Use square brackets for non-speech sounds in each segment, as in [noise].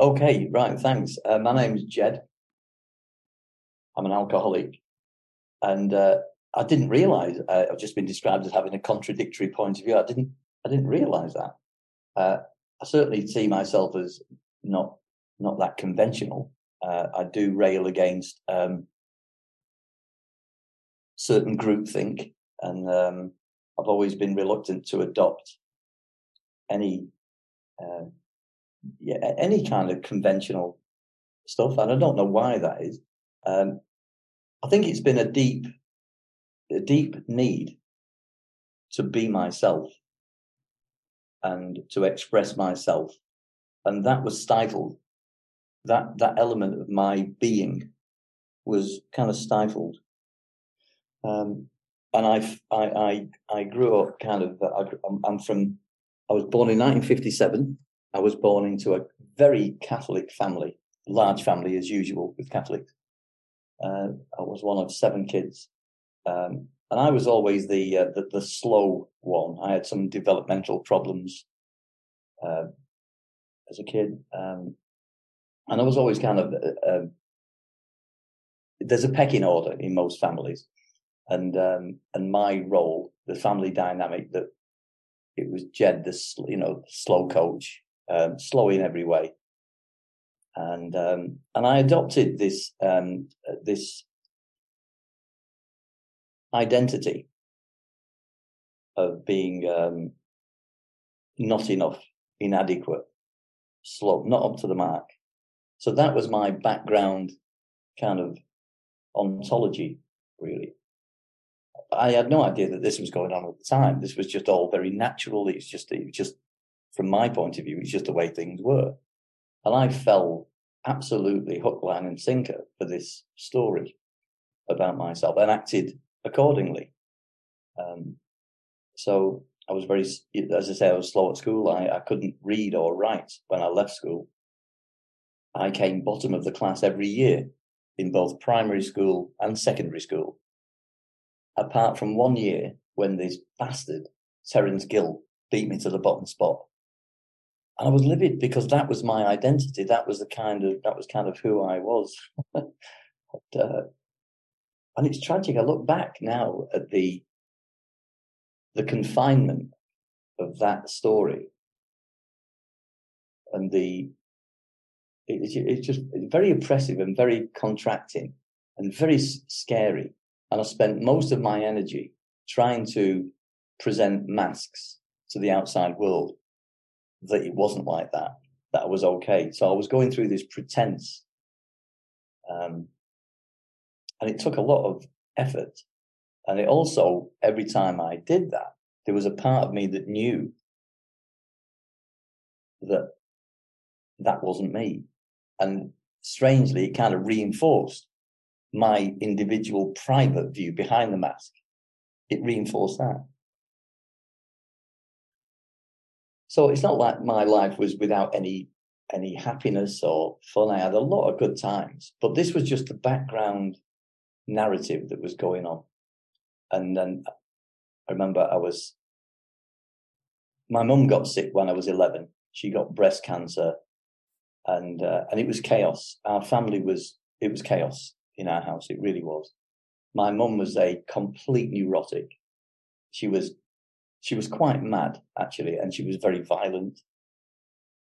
Okay, right, thanks. Uh, my name's Ged. I'm an alcoholic. And uh, I didn't realize uh, I've just been described as having a contradictory point of view. I didn't, I didn't realize that. Uh, I certainly see myself as not, not that conventional. Uh, I do rail against um, certain groupthink, and um, I've always been reluctant to adopt any uh, yeah, any kind of conventional stuff, and I don't know why that is. Um, I think it's been a deep, a deep need to be myself and to express myself, and that was stifled. That that element of my being was kind of stifled. Um, and I, I, I, I grew up kind of. I, I'm from. I was born in 1957 I was born into a very Catholic family, large family as usual with Catholics. Uh, I was one of seven kids, um, and I was always the, uh, the, the slow one. I had some developmental problems uh, as a kid, um, and I was always kind of. Uh, um, there's a pecking order in most families, and um, and my role, the family dynamic that it was Ged, the you know slow coach, um, slow in every way. And um, and I adopted this um, this identity of being um, not enough, inadequate, slow, not up to the mark. So that was my background kind of ontology, really. I had no idea that this was going on at the time. This was just all very natural. It's just, it just from my point of view, it's just the way things were. And I fell absolutely hook, line, and sinker for this story about myself and acted accordingly. Um, so I was very, as I say, I was slow at school. I, I couldn't read or write when I left school. I came bottom of the class every year in both primary school and secondary school. Apart from one year when this bastard, Terence Gill, beat me to the bottom spot. And I was livid because that was my identity. That was the kind of that was kind of who I was. [laughs] but, uh, and it's tragic. I look back now at the the confinement of that story and the it's, it's just very oppressive and very contracting and very scary. And I spent most of my energy trying to present masks to the outside world that it wasn't like that, that was okay. So I was going through this pretense. Um, and it took a lot of effort. And it also, every time I did that, there was a part of me that knew that that wasn't me. And strangely, it kind of reinforced my individual private view behind the mask. It reinforced that. So it's not like my life was without any any happiness or fun. I had a lot of good times, but this was just the background narrative that was going on. And then I remember I was my mum got sick when I was 11. She got breast cancer and uh, and it was chaos. Our family was it was chaos in our house. It really was. My mum was a complete neurotic. She was she was quite mad actually, and she was very violent.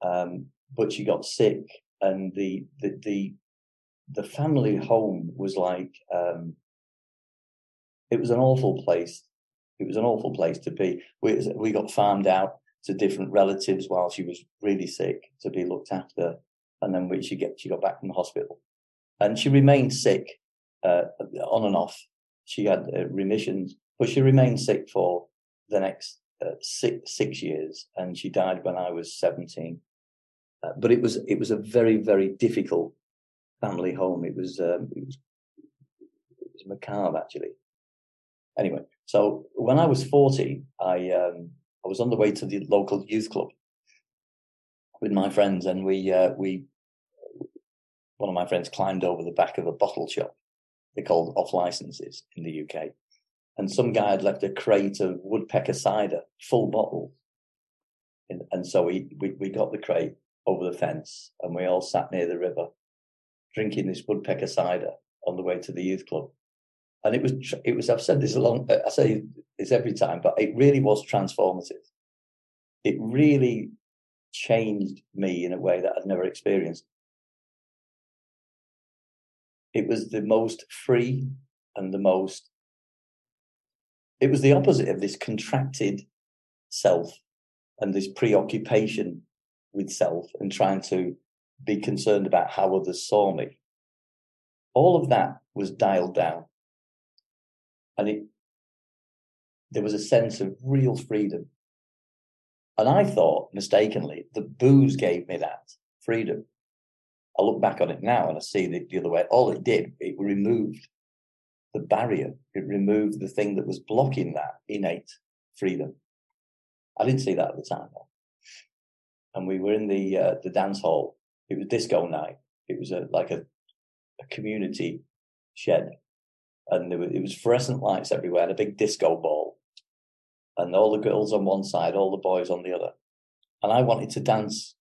Um, but she got sick, and the the the, the family home was like um, it was an awful place. It was an awful place to be. We we got farmed out to different relatives while she was really sick to be looked after, and then we, she get she got back from the hospital, and she remained sick uh, on and off. She had uh, remissions, but she remained sick for the next uh, six, six years, and she died when I was 17. Uh, but it was it was a very very difficult family home. It was um, it was it was macabre actually. Anyway, so when I was 40, I um, I was on the way to the local youth club with my friends, and we uh, we one of my friends climbed over the back of a bottle shop. They're called off licenses in the UK, and some guy had left a crate of woodpecker cider, full bottle. And, and so we, we, we got the crate over the fence, and we all sat near the river, drinking this woodpecker cider on the way to the youth club. And it was, it was. I've said this a long. I say this every time, but it really was transformative. It really changed me in a way that I'd never experienced. It was the most free and the most. It was the opposite of this contracted self and this preoccupation with self and trying to be concerned about how others saw me. All of that was dialed down. And it, there was a sense of real freedom. And I thought mistakenly that booze gave me that freedom. I look back on it now and I see it the other way. All it did, it removed the barrier. It removed the thing that was blocking that innate freedom. I didn't see that at the time. Though. And we were in the uh, the dance hall. It was disco night. It was a like a, a community shed, and there were, it was fluorescent lights everywhere and a big disco ball, and all the girls on one side, all the boys on the other. And I wanted to dance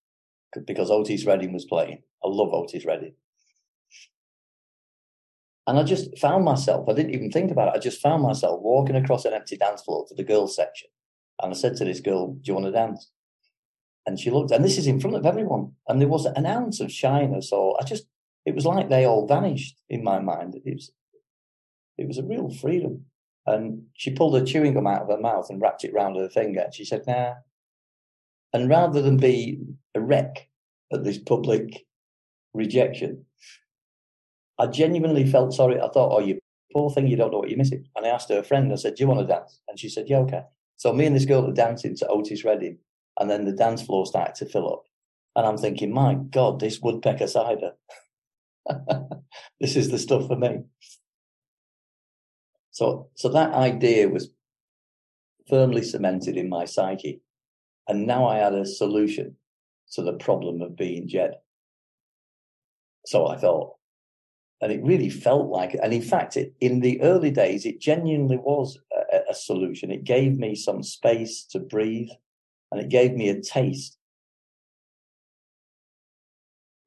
because Otis Redding was playing. I love Otis Redding. And I just found myself, I didn't even think about it. I just found myself walking across an empty dance floor to the girls' section. And I said to this girl, Do you want to dance? And she looked, and this is in front of everyone. And there wasn't an ounce of shyness, or I just, it was like they all vanished in my mind. It was, it was a real freedom. And she pulled her chewing gum out of her mouth and wrapped it round her finger. And she said, Nah. And rather than be a wreck at this public rejection, I genuinely felt sorry. I thought, oh, you poor thing, you don't know what you're missing. And I asked her a friend, I said, do you want to dance? And she said, yeah, okay. So me and this girl were dancing to Otis Redding, and then the dance floor started to fill up. And I'm thinking, my God, this woodpecker cider. [laughs] this is the stuff for me. So, so that idea was firmly cemented in my psyche. And now I had a solution to the problem of being Ged. So I thought, and it really felt like. And in fact, it, in the early days, it genuinely was a, a, solution. It gave me some space to breathe and it gave me a taste.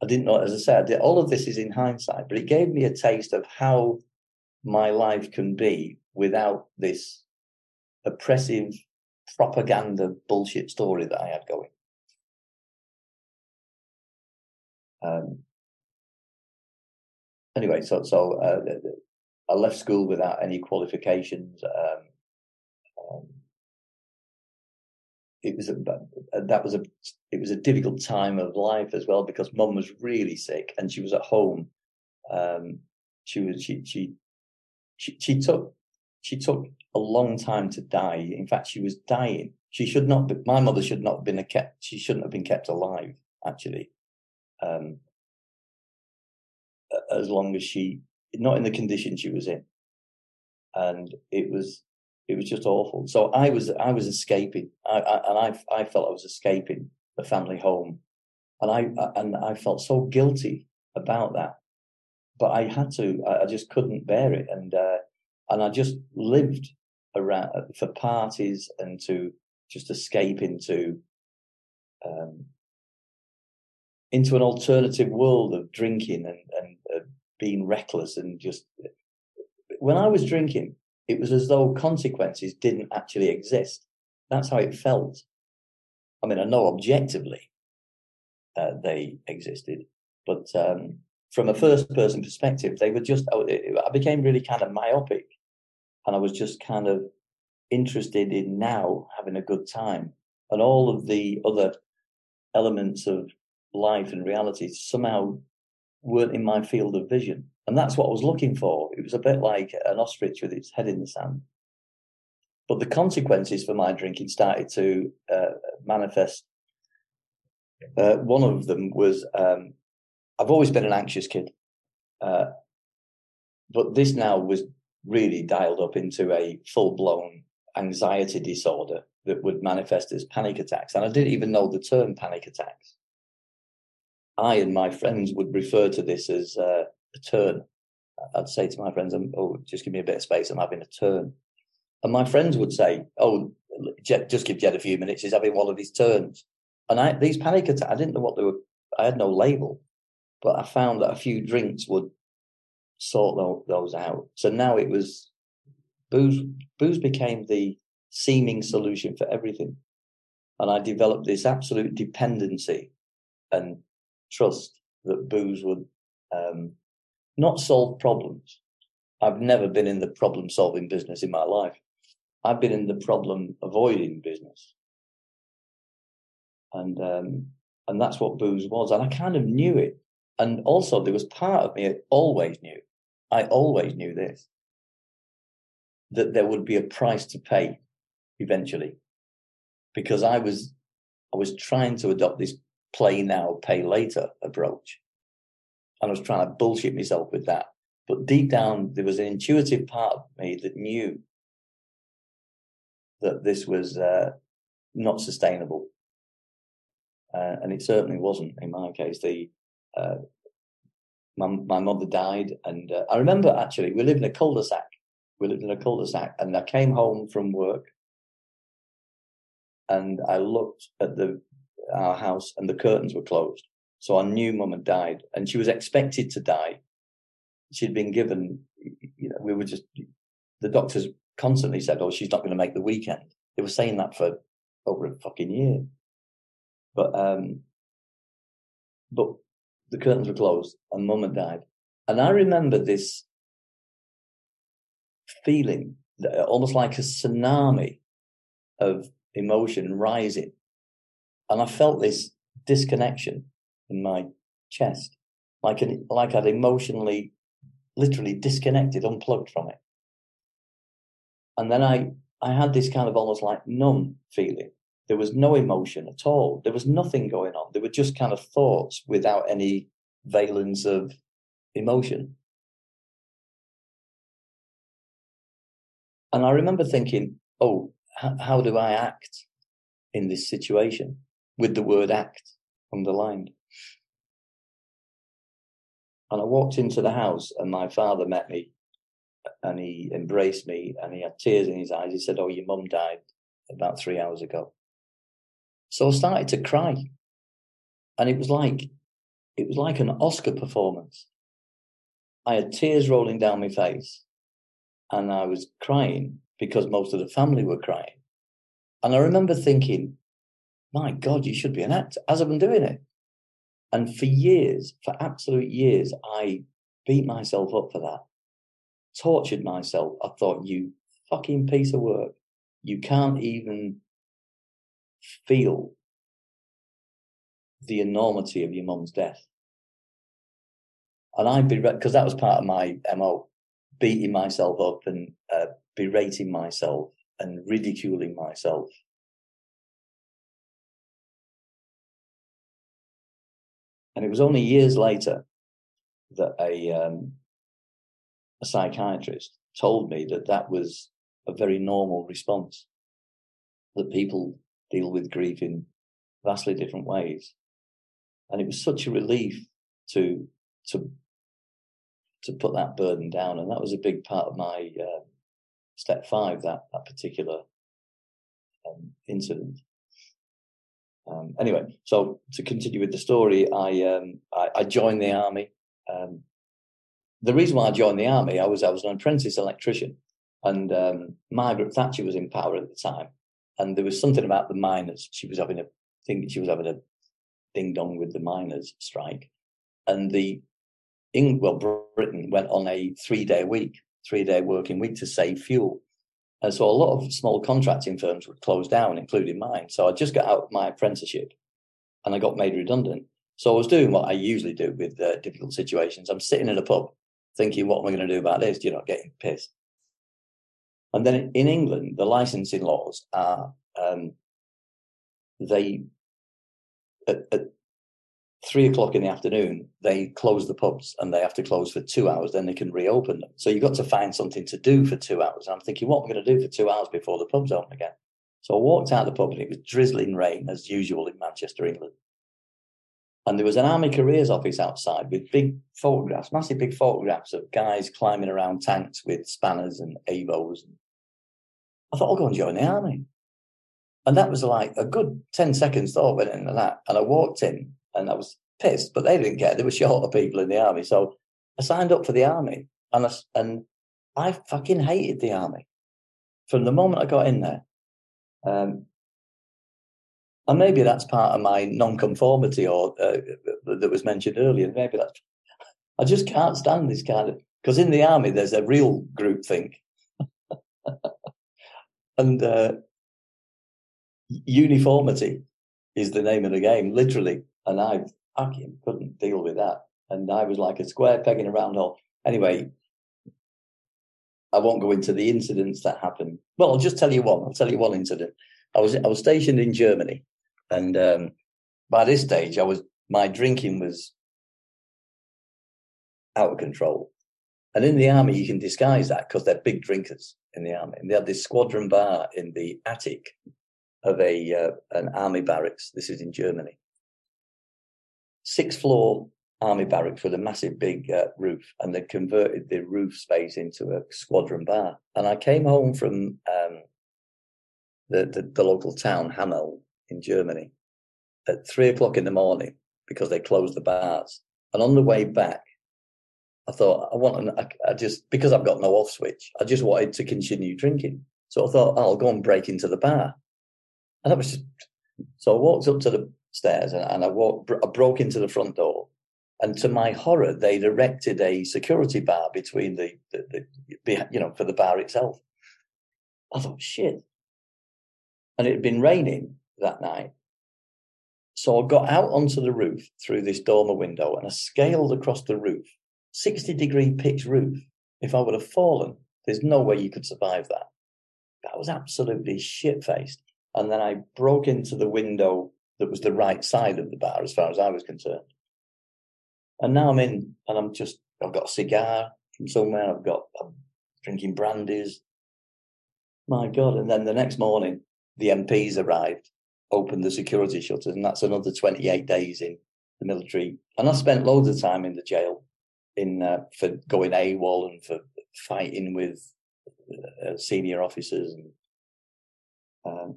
I didn't know, as I said, all of this is in hindsight, but it gave me a taste of how my life can be without this oppressive propaganda bullshit story that I had going. Um, anyway, so so uh, I left school without any qualifications. Um, um, it was a that was a it was a difficult time of life as well because mum was really sick and she was at home. Um, she was she she she she took she took a long time to die. In fact, she was dying. She should not. Be, my mother should not have been kept. She shouldn't have been kept alive. Actually, um, as long as she, not in the condition she was in. And it was, it was just awful. So I was, I was escaping. I, I and I, I felt I was escaping the family home. And I, and I felt so guilty about that. But I had to, I, just couldn't bear it. And, uh, and I just lived around for parties and to just escape into, um, into an alternative world of drinking and, and uh, being reckless and just when I was drinking, it was as though consequences didn't actually exist. That's how it felt. I mean, I know objectively uh, they existed, but um, from a first person perspective, they were just, I became really kind of myopic and I was just kind of interested in now having a good time. And all of the other elements of life and reality somehow weren't in my field of vision. And that's what I was looking for. It was a bit like an ostrich with its head in the sand. But the consequences for my drinking started to uh, manifest. Uh, one of them was um, I've always been an anxious kid. Uh, but this now was really dialed up into a full blown anxiety disorder that would manifest as panic attacks. And I didn't even know the term panic attacks. I and my friends would refer to this as uh, a turn. I'd say to my friends, "Oh, just give me a bit of space. I'm having a turn." And my friends would say, "Oh, just give Ged a few minutes. He's having one of his turns." And I, these panic attacks, I didn't know what they were I had no label, but I found that a few drinks would sort those out. So now it was booze. Booze became the seeming solution for everything, and I developed this absolute dependency and trust that booze would um, not solve problems. I've never been in the problem solving business in my life. I've been in the problem avoiding business. And, um, and that's what booze was. And I kind of knew it. And also there was part of me I always knew. I always knew this, that there would be a price to pay eventually because I was, I was trying to adopt this play now, pay later approach. And I was trying to bullshit myself with that. But deep down, there was an intuitive part of me that knew that this was uh, not sustainable. Uh, and it certainly wasn't in my case. The uh, my, my mother died, and uh, I remember actually we lived in a cul-de-sac. We lived in a cul-de-sac, and I came home from work, and I looked at the our house, and the curtains were closed. So I knew mum had died, and she was expected to die. She'd been given, you know, we were just the doctors constantly said, "Oh, she's not going to make the weekend." They were saying that for over a fucking year. But um, but the curtains were closed, and mum had died, and I remember this feeling, almost like a tsunami of emotion rising, and I felt this disconnection in my chest, like an, like I'd emotionally, literally disconnected, unplugged from it. And then I I had this kind of almost like numb feeling. There was no emotion at all. There was nothing going on. There were just kind of thoughts without any valence of emotion. And I remember thinking, oh, h- how do I act in this situation with the word act underlined? And I walked into the house and my father met me and he embraced me and he had tears in his eyes. He said, Oh, your mum died about three hours ago. So I started to cry. And it was like it was like an Oscar performance. I had tears rolling down my face and I was crying because most of the family were crying. And I remember thinking, my God, you should be an actor as I've been doing it. And for years, for absolute years, I beat myself up for that, tortured myself. I thought, you fucking piece of work. You can't even feel the enormity of your mum's death. And I'd be, because that was part of my MO, beating myself up and uh, berating myself and ridiculing myself And it was only years later that a, um, a psychiatrist told me that that was a very normal response, that people deal with grief in vastly different ways. And it was such a relief to, to, to put that burden down. And that was a big part of my uh, step five, that, that particular um, incident. Um, anyway, so to continue with the story, I um, I, I, joined the army. Um, the reason why I joined the army, I was I was an apprentice electrician, and um, Margaret Thatcher was in power at the time, and there was something about the miners. She was having a thing. She was having a ding dong with the miners' strike, and the England, well, Britain went on a three day week, three day working week to save fuel. And so a lot of small contracting firms would close down, including mine. So I just got out of my apprenticeship and I got made redundant. So I was doing what I usually do with uh, difficult situations. I'm sitting in a pub thinking, what am I going to do about this? You're not getting pissed. And then in England, the licensing laws are, um, they, at, at three o'clock in the afternoon, they close the pubs and they have to close for two hours, then they can reopen them. So you've got to find something to do for two hours. And I'm thinking, what am I going to do for two hours before the pubs open again? So I walked out of the pub and it was drizzling rain as usual in Manchester, England. And there was an army careers office outside with big photographs, massive big photographs of guys climbing around tanks with spanners and avos. I thought, I'll go and join the army. And that was like a good 10 seconds thought went into that. And I walked in and I was pissed, but they didn't care. There were shorter people in the army. So I signed up for the army and I, and I fucking hated the army from the moment I got in there. Um, and maybe that's part of my non-conformity or uh, that was mentioned earlier. Maybe that's, I just can't stand this kind of, because in the army, there's a real group think. [laughs] and uh, uniformity is the name of the game, literally. And I fucking couldn't deal with that. And I was like a square peg in a round hole. Anyway, I won't go into the incidents that happened. Well, I'll just tell you one. I'll tell you one incident. I was I was stationed in Germany, and um, by this stage, I was my drinking was out of control. And in the army, you can disguise that because they're big drinkers in the army. And they had this squadron bar in the attic of a uh, an army barracks. This is in Germany. Six floor army barracks with a massive big uh, roof, and they converted the roof space into a squadron bar. And I came home from um, the, the, the local town Hamel in Germany at three o'clock in the morning because they closed the bars. And on the way back, I thought I want an, I, I just because I've got no off switch, I just wanted to continue drinking. So I thought oh, I'll go and break into the bar, and that was just. So I walked up to the stairs and, and I walked. I broke into the front door, and to my horror, they'd erected a security bar between the, the, the you know for the bar itself. I thought shit, and it had been raining that night. So I got out onto the roof through this dormer window and I scaled across the roof 60 degree pitch roof. If I would have fallen, there's no way you could survive that. That was absolutely shit faced. And then I broke into the window that was the right side of the bar as far as I was concerned. And now I'm in and I'm just, I've got a cigar from somewhere. I've got, I'm drinking brandies. My God. And then the next morning, the MPs arrived, opened the security shutters, and that's another 28 days in the military. And I spent loads of time in the jail in uh, for going AWOL and for fighting with uh, senior officers, and um,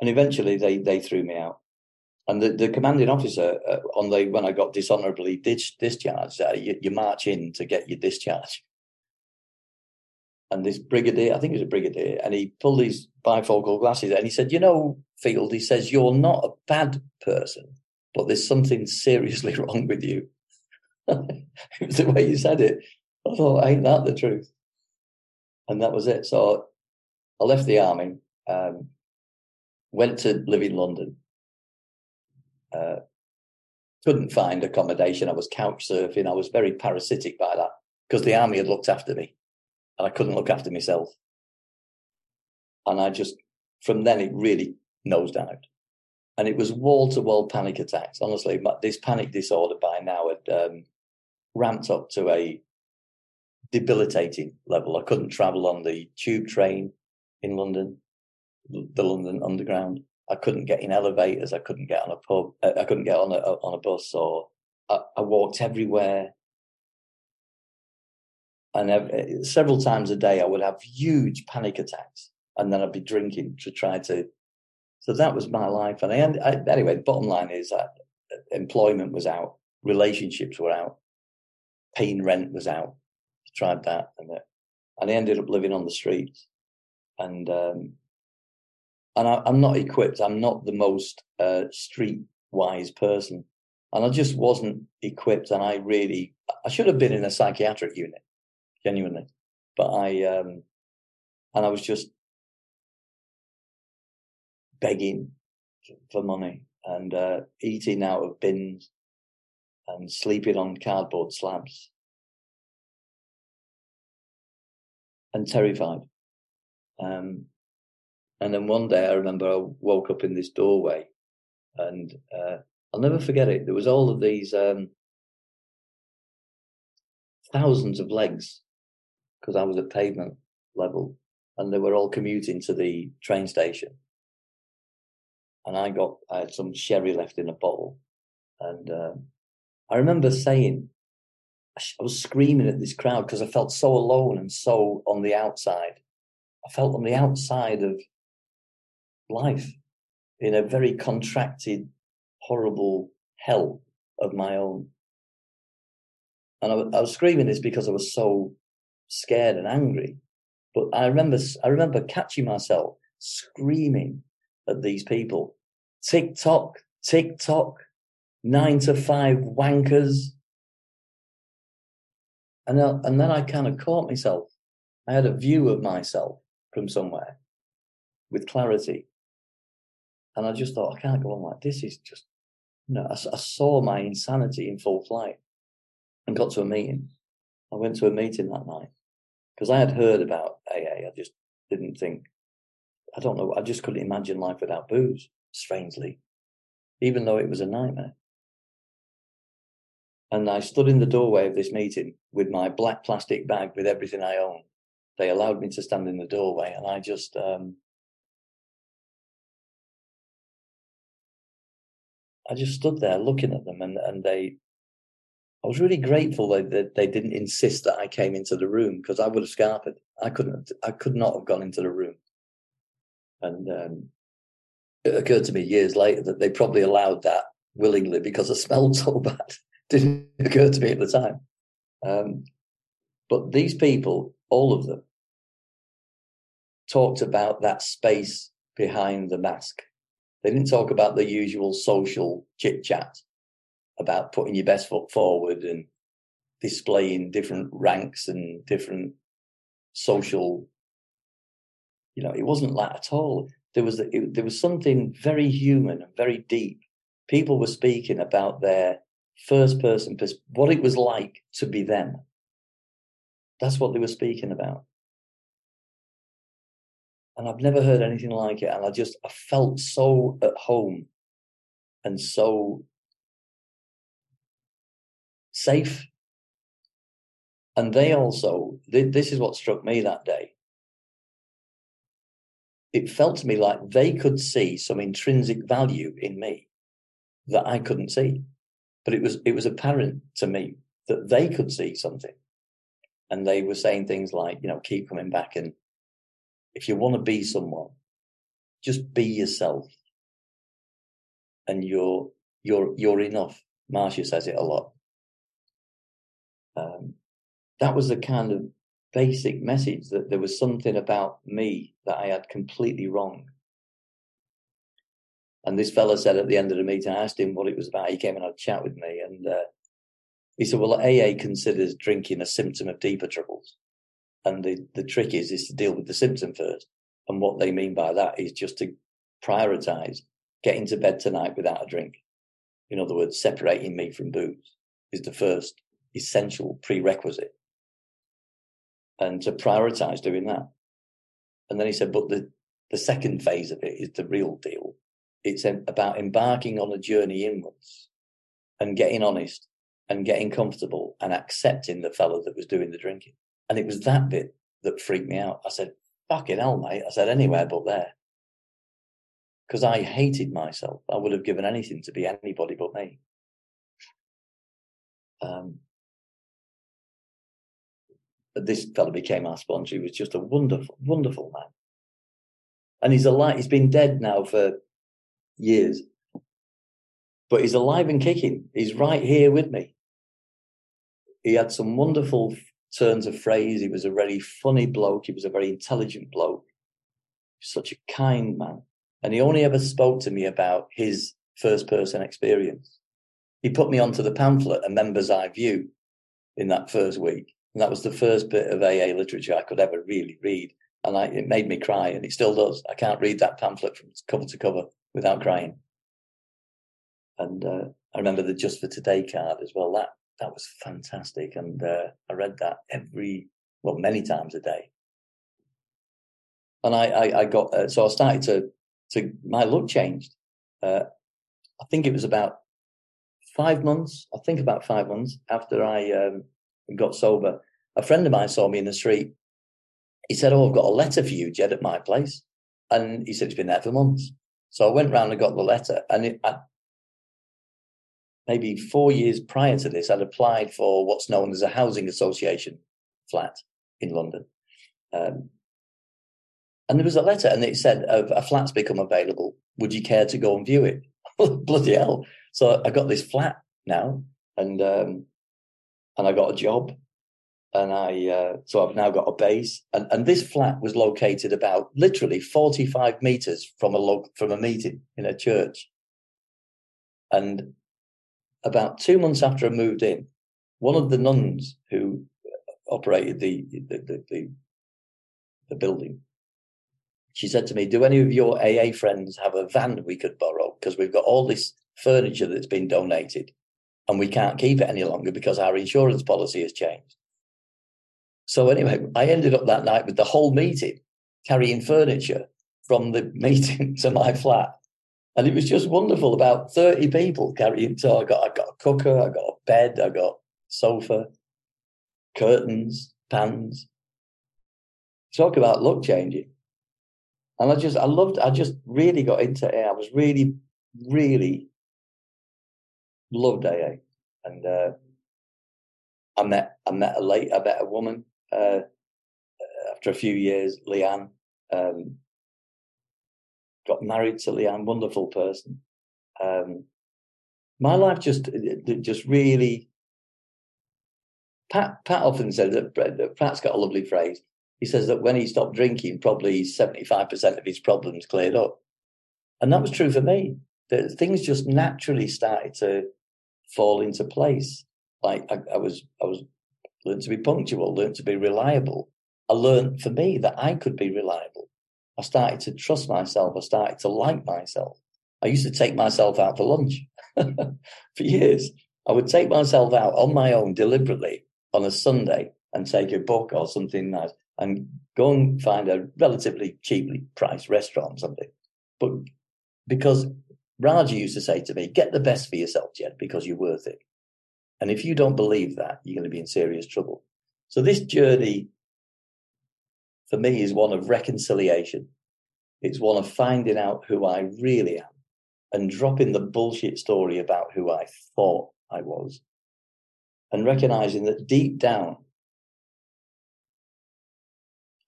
and eventually they they threw me out. And the, the commanding officer uh, on the when I got dishonourably dis- discharged, uh, you, you march in to get your discharge. And this brigadier, I think he was a brigadier, and he pulled his bifocal glasses and he said, "You know, Field," he says, "You're not a bad person, but there's something seriously [laughs] wrong with you." [laughs] it was the way you said it. I thought, ain't that the truth? And that was it. So I left the army, um, went to live in London. Uh, couldn't find accommodation. I was couch surfing. I was very parasitic by that because the army had looked after me and I couldn't look after myself. And I just, from then, it really nosed out. and it was wall to wall panic attacks. Honestly, this panic disorder by now had um, ramped up to a debilitating level. I couldn't travel on the tube train in London, the London Underground. I couldn't get in elevators. I couldn't get on a pub. Uh, I couldn't get on a on a bus. Or I, I walked everywhere. And every, several times a day, I would have huge panic attacks, and then I'd be drinking to try to. So that was my life. And I, I anyway, the bottom line is that employment was out, relationships were out, paying rent was out. I tried that, and it, and I ended up living on the streets. And um, and I, am not equipped. I'm not the most uh, street wise person, and I just wasn't equipped. And I really, I should have been in a psychiatric unit, genuinely, but I, um, and I was just begging for money and uh, eating out of bins and sleeping on cardboard slabs and terrified. Um, and then one day I remember I woke up in this doorway and uh, I'll never forget it. There was all of these um, thousands of legs because I was at pavement level and they were all commuting to the train station. And I got, I had some sherry left in a bottle and um, I remember saying, I was screaming at this crowd because I felt so alone and so on the outside. I felt on the outside of life in a very contracted, horrible hell of my own. And I, I was screaming this because I was so scared and angry. But I remember, I remember catching myself screaming at these people, tick tock, tick tock, nine to five wankers. And, then, and then I kind of caught myself. I had a view of myself from somewhere with clarity. And I just thought, I can't go on like this. Is just, you know, I, I saw my insanity in full flight and got to a meeting. I went to a meeting that night because I had heard about AA. I just didn't think, I don't know, I just couldn't imagine life without booze, strangely, even though it was a nightmare. And I stood in the doorway of this meeting with my black plastic bag with everything I owned. They allowed me to stand in the doorway, and I just, um, I just stood there looking at them, and, and they I was really grateful that, that they didn't insist that I came into the room because I would have scarpered. I couldn't. I could not have gone into the room. And um, it occurred to me years later that they probably allowed that willingly because I [laughs] smelled so bad. didn't [laughs] occur to me at the time. Um, but these people, all of them, talked about that space behind the mask. They didn't talk about the usual social chit chat about putting your best foot forward and displaying different ranks and different social you know it wasn't that at all. There was it, there was something very human and very deep. People were speaking about their first person what it was like to be them. That's what they were speaking about and i've never heard anything like it and i just i felt so at home and so safe. And they also, this is what struck me that day. It felt to me like they could see some intrinsic value in me that I couldn't see. But it was it was apparent to me that they could see something. And they were saying things like, you know, keep coming back and if you want to be someone, just be yourself. And you're you're you're enough. Marcia says it a lot. Um, that was the kind of basic message that there was something about me that I had completely wrong. And this fella said at the end of the meeting, I asked him what it was about. He came and had a chat with me, and uh, he said, "Well, AA considers drinking a symptom of deeper troubles, and the the trick is is to deal with the symptom first. And what they mean by that is just to prioritize getting to bed tonight without a drink. In other words, separating me from booze is the first essential prerequisite and to prioritize doing that. And then he said, but the, the second phase of it is the real deal. It's about embarking on a journey inwards and getting honest and getting comfortable and accepting the fellow that was doing the drinking. And it was that bit that freaked me out. I said, fucking hell, mate. I said, anywhere but there. Because I hated myself. I would have given anything to be anybody but me. Um, this fellow became our sponsor. He was just a wonderful, wonderful man. And he's alive. He's been dead now for years, but he's alive and kicking. He's right here with me. He had some wonderful turns of phrase. He was a very funny bloke. He was a very intelligent bloke. Such a kind man. And he only ever spoke to me about his first person experience. He put me onto the pamphlet, A Member's Eye View, in that first week. And that was the first bit of AA literature I could ever really read. And I, it made me cry, and it still does. I can't read that pamphlet from cover to cover without crying. And uh, I remember the Just for Today card as well. That that was fantastic, and uh, I read that every well many times a day. And I I, I got uh, so I started to to my look changed. Uh, I think it was about five months. I think about five months after I um, got sober, a friend of mine saw me in the street. He said, Oh, I've got a letter for you, Ged, at my place. And he said, It's been there for months. So I went round and got the letter. And it, maybe four years prior to this, I'd applied for what's known as a housing association flat in London. Um, and there was a letter, and it said, A flat's become available. Would you care to go and view it? [laughs] Bloody hell. So I got this flat now, and um, and I got a job, and I uh, so I've now got a base, and and this flat was located about literally forty five meters from a log from a meeting in a church, and about two months after I moved in, one of the nuns who operated the the, the, the, the building she said to me, Do any of your AA friends have a van we could borrow? Because we've got all this furniture that's been donated and we can't keep it any longer because our insurance policy has changed. So, anyway, I ended up that night with the whole meeting carrying furniture from the [laughs] meeting to my flat. And it was just wonderful. About 30 people carrying. So I got, I got a cooker, I got a bed, I got sofa, curtains, pans. Talk about luck changing. And I just, I loved, I just really got into it. I was really, really loved AA. And uh, I met, I met a late, I met a woman uh, after a few years, Leanne. Um, got married to Leanne, wonderful person. Um, my life just, just really. Pat, Pat often said that Pat's got a lovely phrase he says that when he stopped drinking, probably 75% of his problems cleared up. And that was true for me. That things just naturally started to fall into place. Like I, I was, I was learned to be punctual, learned to be reliable. I learned for me that I could be reliable. I started to trust myself. I started to like myself. I used to take myself out for lunch [laughs] for years. I would take myself out on my own deliberately on a Sunday and take a book or something nice and go and find a relatively cheaply priced restaurant or something. But because Raji used to say to me, get the best for yourself, Ged, because you're worth it. And if you don't believe that, you're going to be in serious trouble. So this journey for me is one of reconciliation. It's one of finding out who I really am and dropping the bullshit story about who I thought I was and recognizing that deep down,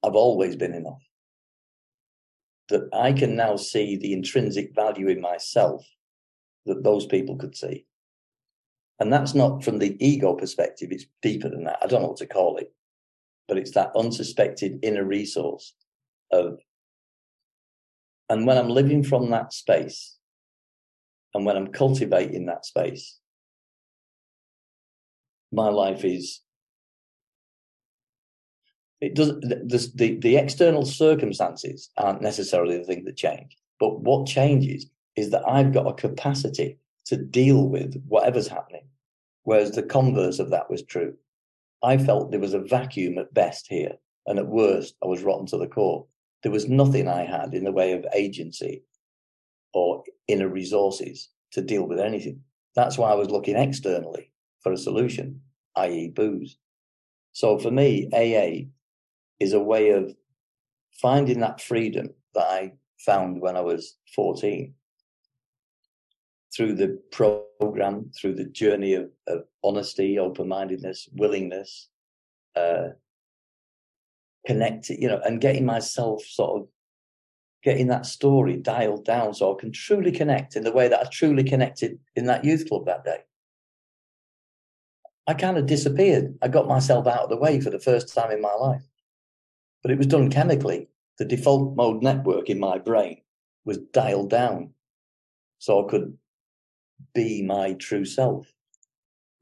I've always been enough. That I can now see the intrinsic value in myself that those people could see. And that's not from the ego perspective, it's deeper than that. I don't know what to call it, but it's that unsuspected inner resource of. And when I'm living from that space, and when I'm cultivating that space, my life is it does the, the, the external circumstances aren't necessarily the thing that change but what changes is that i've got a capacity to deal with whatever's happening whereas the converse of that was true i felt there was a vacuum at best here and at worst i was rotten to the core. There was nothing i had in the way of agency or inner resources to deal with anything. That's why i was looking externally for a solution i.e booze. So for me aa is a way of finding that freedom that I found when I was 14 through the program, through the journey of, of honesty, open mindedness, willingness, uh, connecting, you know, and getting myself sort of getting that story dialed down so I can truly connect in the way that I truly connected in that youth club that day. I kind of disappeared. I got myself out of the way for the first time in my life but it was done chemically. The default mode network in my brain was dialed down so I could be my true self.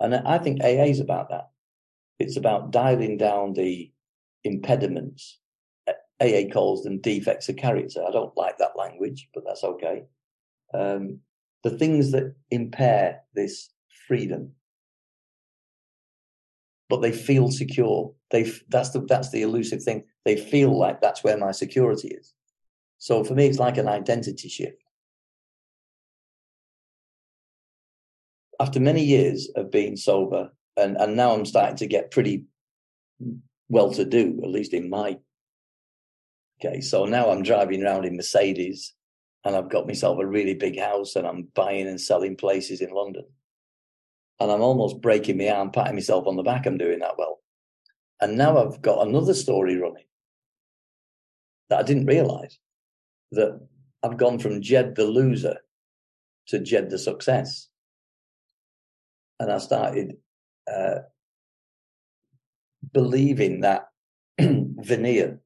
And I think AA is about that. It's about dialing down the impediments. AA calls them defects of character. I don't like that language, but that's okay. Um, the things that impair this freedom but they feel secure. They that's the that's the elusive thing. They feel like that's where my security is. So for me, it's like an identity shift. After many years of being sober, and, and now I'm starting to get pretty well to do, at least in my case. So now I'm driving around in Mercedes and I've got myself a really big house and I'm buying and selling places in London and I'm almost breaking my arm, patting myself on the back. I'm doing that well. And now I've got another story running that I didn't realize that I've gone from Ged the loser to Ged the success. And I started uh, believing that [clears throat] veneer.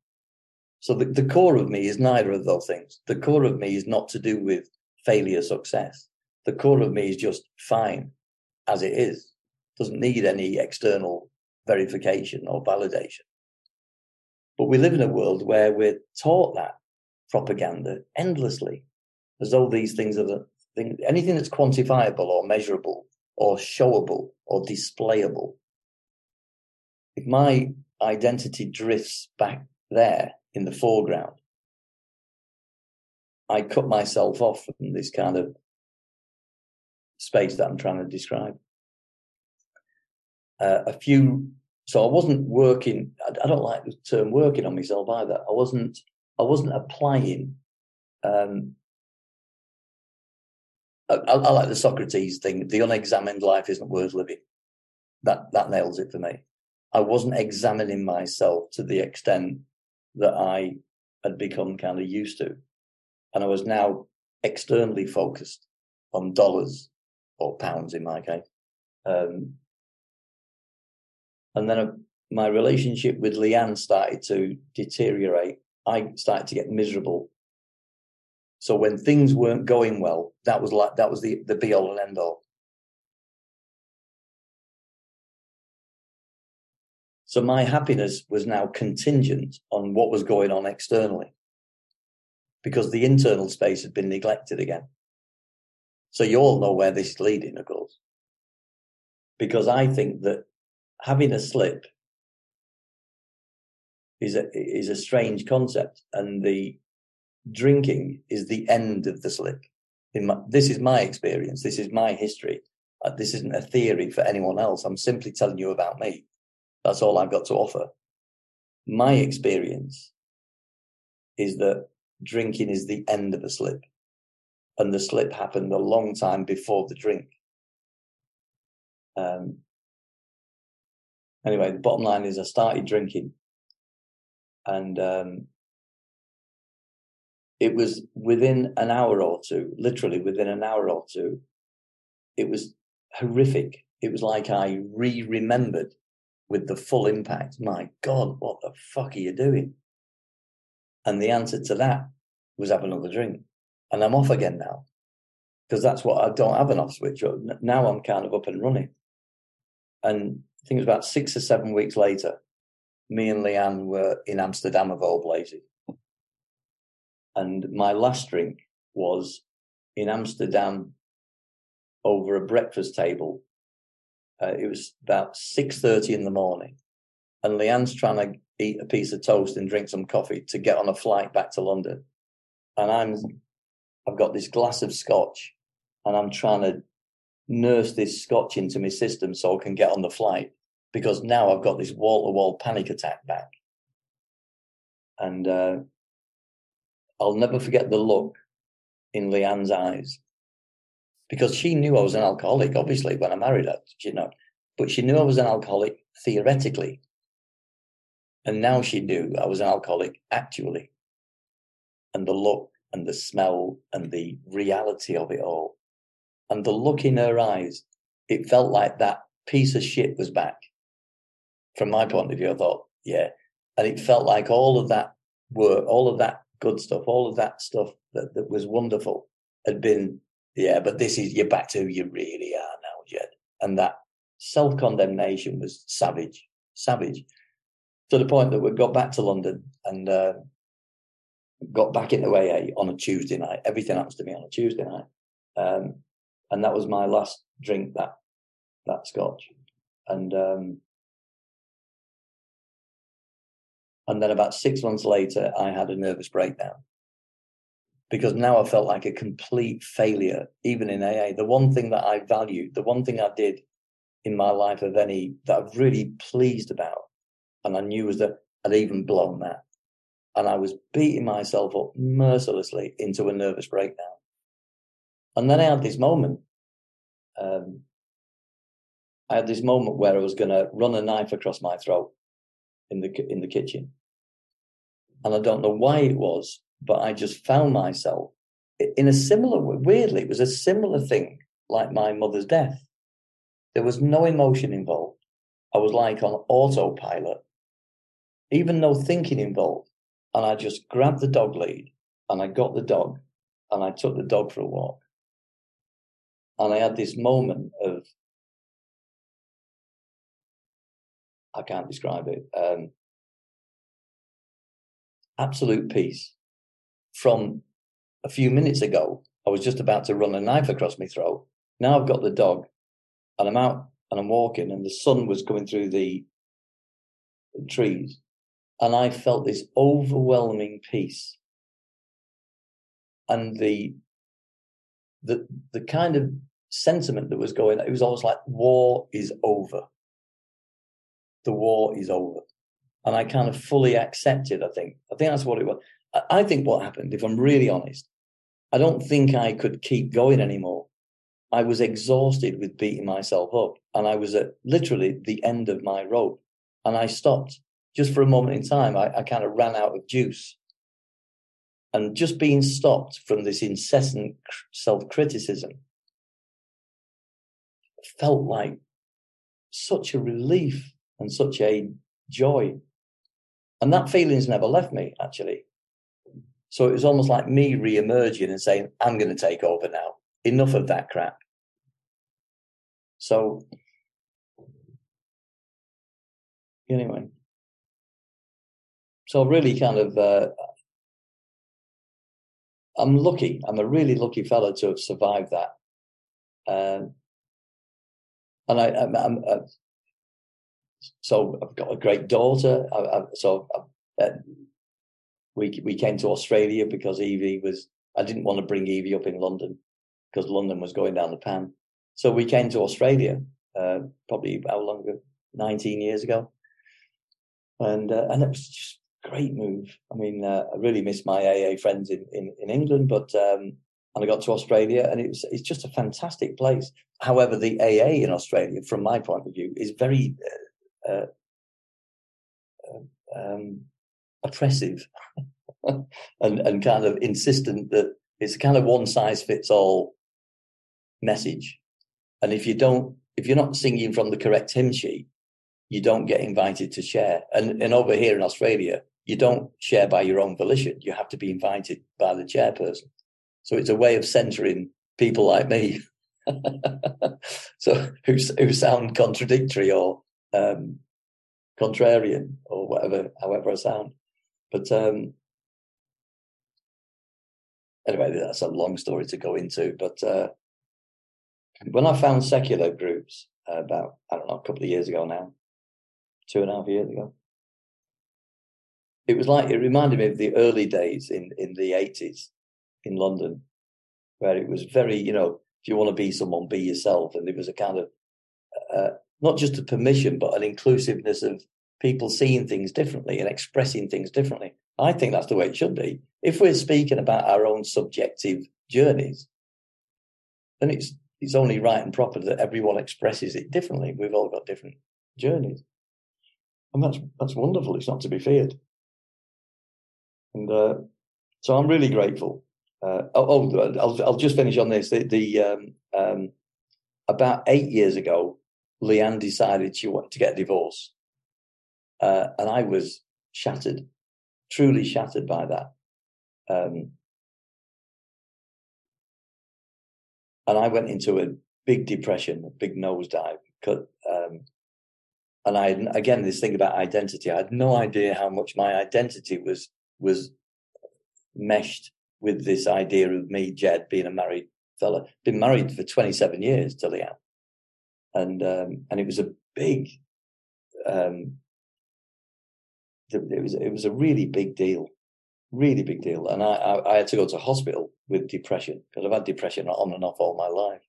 So the, the core of me is neither of those things. The core of me is not to do with failure, success. The core of me is just fine as it is. Doesn't need any external verification or validation. But we live in a world where we're taught that propaganda endlessly, as though these things are the thing, anything that's quantifiable or measurable or showable or displayable. If my identity drifts back there in the foreground, I cut myself off from this kind of space that I'm trying to describe. Uh, a few so I wasn't working. I don't like the term working on myself either. I wasn't. I wasn't applying. Um, I, I, like the Socrates thing. The unexamined life isn't worth living. That that nails it for me. I wasn't examining myself to the extent that I had become kind of used to, and I was now externally focused on dollars or pounds in my case. Um, and then uh, my relationship with Leanne started to deteriorate. I started to get miserable. So when things weren't going well, that was like that was the, the be all and end all. So my happiness was now contingent on what was going on externally because the internal space had been neglected again. So you all know where this is leading, of course. Because I think that having a slip is a is a strange concept, and the drinking is the end of the slip. My, this is my experience. This is my history. Uh, this isn't a theory for anyone else. I'm simply telling you about me. That's all I've got to offer. My experience is that drinking is the end of a slip, and the slip happened a long time before the drink. Um, anyway, the bottom line is I started drinking, and um, it was within an hour or two, literally within an hour or two, it was horrific. It was like I re remembered with the full impact. My God, what the fuck are you doing? And the answer to that was have another drink. And I'm off again now because that's what I don't have an off switch. Now I'm kind of up and running. And I think it was about six or seven weeks later, me and Leanne were in Amsterdam of all places. And my last drink was in Amsterdam over a breakfast table. Uh, it was about 6.30 in the morning. And Leanne's trying to eat a piece of toast and drink some coffee to get on a flight back to London. And I'm, I've got this glass of scotch and I'm trying to nurse this scotch into my system so I can get on the flight because now I've got this wall to wall panic attack back. And uh, I'll never forget the look in Leanne's eyes because she knew I was an alcoholic, obviously, when I married her, you know, but she knew I was an alcoholic theoretically. And now she knew I was an alcoholic actually. And the look and the smell and the reality of it all and the look in her eyes, it felt like that piece of shit was back. From my point of view, I thought, yeah. And it felt like all of that work, all of that good stuff, all of that stuff that, that was wonderful had been, yeah, but this is, you're back to who you really are now, Ged. And that self condemnation was savage, savage to the point that we got back to London and uh, got back into AA on a Tuesday night. Everything happens to me on a Tuesday night. Um, and that was my last drink that that scotch and um and then about six months later i had a nervous breakdown. Because now i felt like a complete failure even in aa the one thing that i valued the one thing i did in my life of any that i'm really pleased about and i knew was that i'd even blown that. And i was beating myself up mercilessly into a nervous breakdown. And then I had this moment. Um, I had this moment where I was going to run a knife across my throat in the in the kitchen, and I don't know why it was, but I just found myself in a similar weirdly. It was a similar thing like my mother's death, There was no emotion involved. I was like on autopilot, even no thinking involved. And I just grabbed the dog lead and I got the dog and I took the dog for a walk. And I had this moment of, I can't describe it, um, absolute peace. From a few minutes ago, I was just about to run a knife across my throat. Now I've got the dog and I'm out and I'm walking and the sun was coming through the trees and I felt this overwhelming peace and the the the kind of sentiment that was going it was almost like war is over the war is over. And i kind of fully accepted i think. I think that's what it was. I think what happened if i'm really honest i don't think i could keep going anymore. I was exhausted with beating myself up and i was at literally the end of my rope. And i stopped just for a moment in time. I, I kind of ran out of juice. And just being stopped from this incessant self criticism felt like such a relief and such a joy. And that feeling's never left me, actually. So it was almost like me re emerging and saying, I'm going to take over now. Enough of that crap. So, anyway. So, really kind of, uh, I'm lucky. I'm a really lucky fellow to have survived that. Um, and I, I'm, I'm uh, so I've got a great daughter. I, I, so uh, we we came to Australia because Evie was. I didn't want to bring Evie up in London because London was going down the pan. So we came to Australia uh, probably how long ago? Nineteen years ago, and uh, and it was just a great move. I mean, uh, I really miss my AA friends in, in, in England, but um, and I got to Australia, and it was it's just a fantastic place. However, the AA in Australia, from my point of view, is very uh, uh, um, oppressive [laughs] and and kind of insistent that it's kind of one size fits all message, and if you don't, if you're not singing from the correct hymn sheet, you don't get invited to share. And and over here in Australia, you don't share by your own volition. You have to be invited by the chairperson. So it's a way of centering people like me. [laughs] so who, who sound contradictory or um, contrarian or whatever, however I sound. But um, anyway, that's a long story to go into. But uh, when I found secular groups uh, about, I don't know, a couple of years ago now, two and a half years ago, it was like it reminded me of the early days in in the eighties in London, where it was very you know if you want to be someone, be yourself, and there was a kind of uh, not just a permission but an inclusiveness of people seeing things differently and expressing things differently. I think that's the way it should be. If we're speaking about our own subjective journeys, then it's it's only right and proper that everyone expresses it differently. We've all got different journeys. And that's that's wonderful. It's not to be feared. And uh, so I'm really grateful. Uh, oh, oh I'll, I'll, just finish on this. The, the um, um, about eight years ago, Leanne decided she wanted to get a divorce, uh, and I was shattered, truly shattered by that. Um, and I went into a big depression, a big nosedive. Cut, um, and I again this thing about identity. I had no idea how much my identity was was meshed with this idea of me, Ged, being a married fella. Been married for 27 years to Leanne. And, um, and it was a big, um, it was, it was a really big deal, really big deal. And I, I, I had to go to hospital with depression because I've had depression on and off all my life.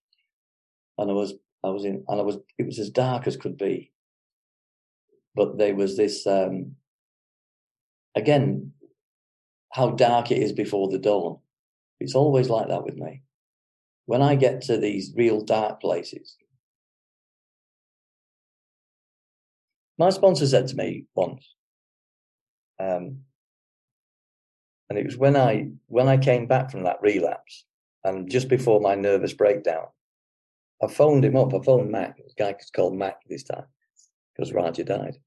And I was, I was in, and I was, it was as dark as could be. But there was this, um, again, how dark it is before the dawn. It's always like that with me. When I get to these real dark places, my sponsor said to me once, um, and it was when I when I came back from that relapse, and just before my nervous breakdown, I phoned him up. I phoned Mac. The guy was called Mac this time because Raja died.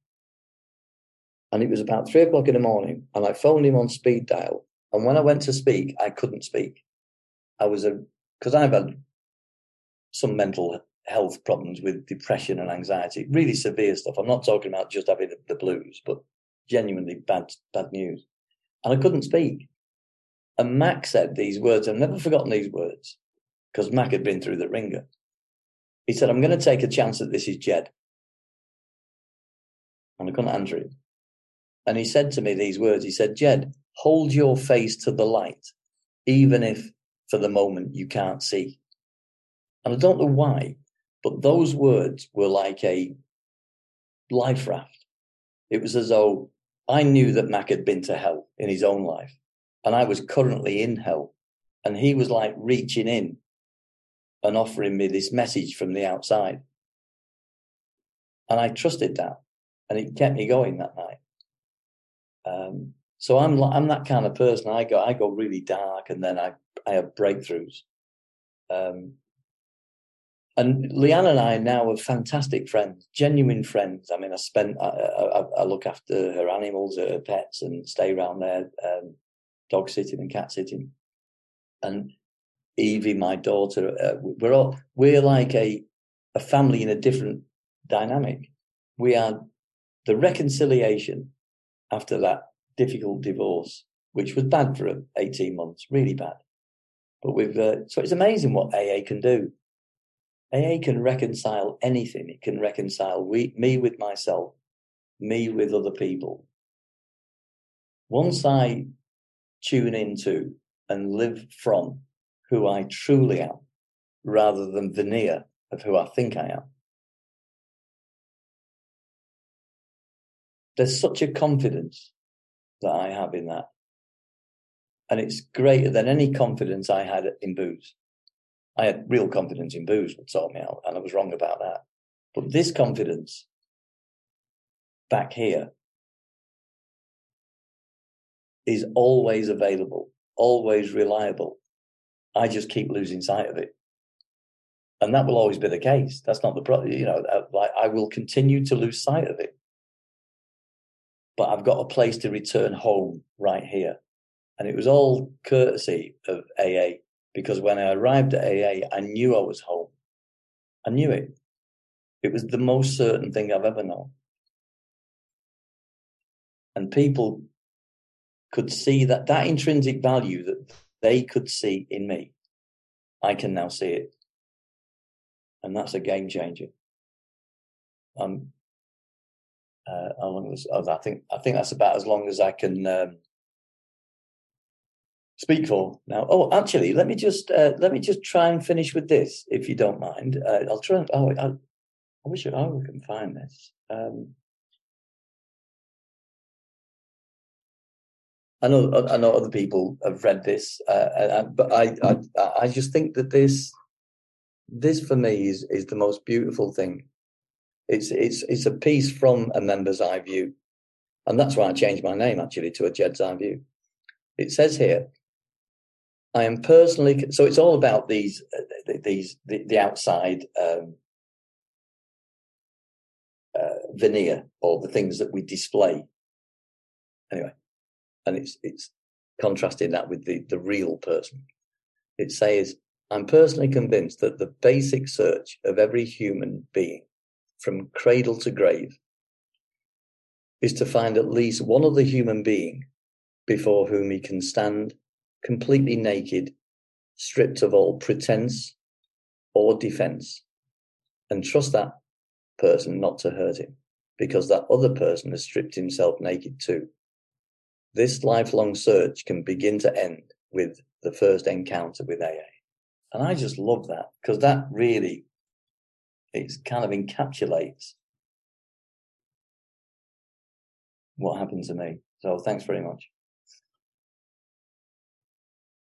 And it was about three o'clock in the morning, and I phoned him on speed dial. And when I went to speak, I couldn't speak. I was a because I've had some mental health problems with depression and anxiety, really severe stuff. I'm not talking about just having the blues, but genuinely bad bad news. And I couldn't speak. And Mac said these words. I've never forgotten these words because Mac had been through the ringer. He said, I'm going to take a chance that this is Ged. And I couldn't answer him. And he said to me these words He said, Ged, hold your face to the light, even if for the moment you can't see. And I don't know why, but those words were like a life raft. It was as though I knew that Mac had been to hell in his own life, and I was currently in hell. And he was like reaching in and offering me this message from the outside. And I trusted that, and it kept me going that night. Um, so I'm I'm that kind of person. I go I go really dark, and then I I have breakthroughs. Um, and Leanne and I now are fantastic friends, genuine friends. I mean, I spent, I, I, I look after her animals, her pets, and stay around there, um, dog sitting and cat sitting. And Evie, my daughter, uh, we're all we're like a a family in a different dynamic. We are the reconciliation after that difficult divorce, which was bad for 18 months, really bad. But we've, uh, so it's amazing what AA can do. AA can reconcile anything. It can reconcile we, me with myself, me with other people. Once I tune into and live from who I truly am, rather than veneer of who I think I am, there's such a confidence that I have in that. And it's greater than any confidence I had in booze. I had real confidence in booze would sort me out, and I was wrong about that. But this confidence back here is always available, always reliable. I just keep losing sight of it. And that will always be the case. That's not the problem. You know, uh, like I will continue to lose sight of it but I've got a place to return home right here. And it was all courtesy of AA because when I arrived at AA, I knew I was home. I knew it. It was the most certain thing I've ever known. And people could see that that intrinsic value that they could see in me. I can now see it. And that's a game changer. Um, uh, how long was I think I think that's about as long as I can um, speak for now. Oh, actually, let me just uh, let me just try and finish with this, if you don't mind. Uh, I'll try. And, oh, I, I wish I, oh, can find this. Um, I know I know other people have read this, uh but I, I I just think that this this for me is is the most beautiful thing it's it's it's a piece from a member's eye view, and that's why I changed my name actually to a Ged's eye view. It says here, I am personally so it's all about these uh, these the, the outside um, uh, veneer or the things that we display. Anyway, and it's it's contrasting that with the the real person. It says, I'm personally convinced that the basic search of every human being from cradle to grave is to find at least one other human being before whom he can stand completely naked, stripped of all pretense or defense, and trust that person not to hurt him because that other person has stripped himself naked too. This lifelong search can begin to end with the first encounter with AA. And I just love that because that really it kind of encapsulates what happened to me. So thanks very much.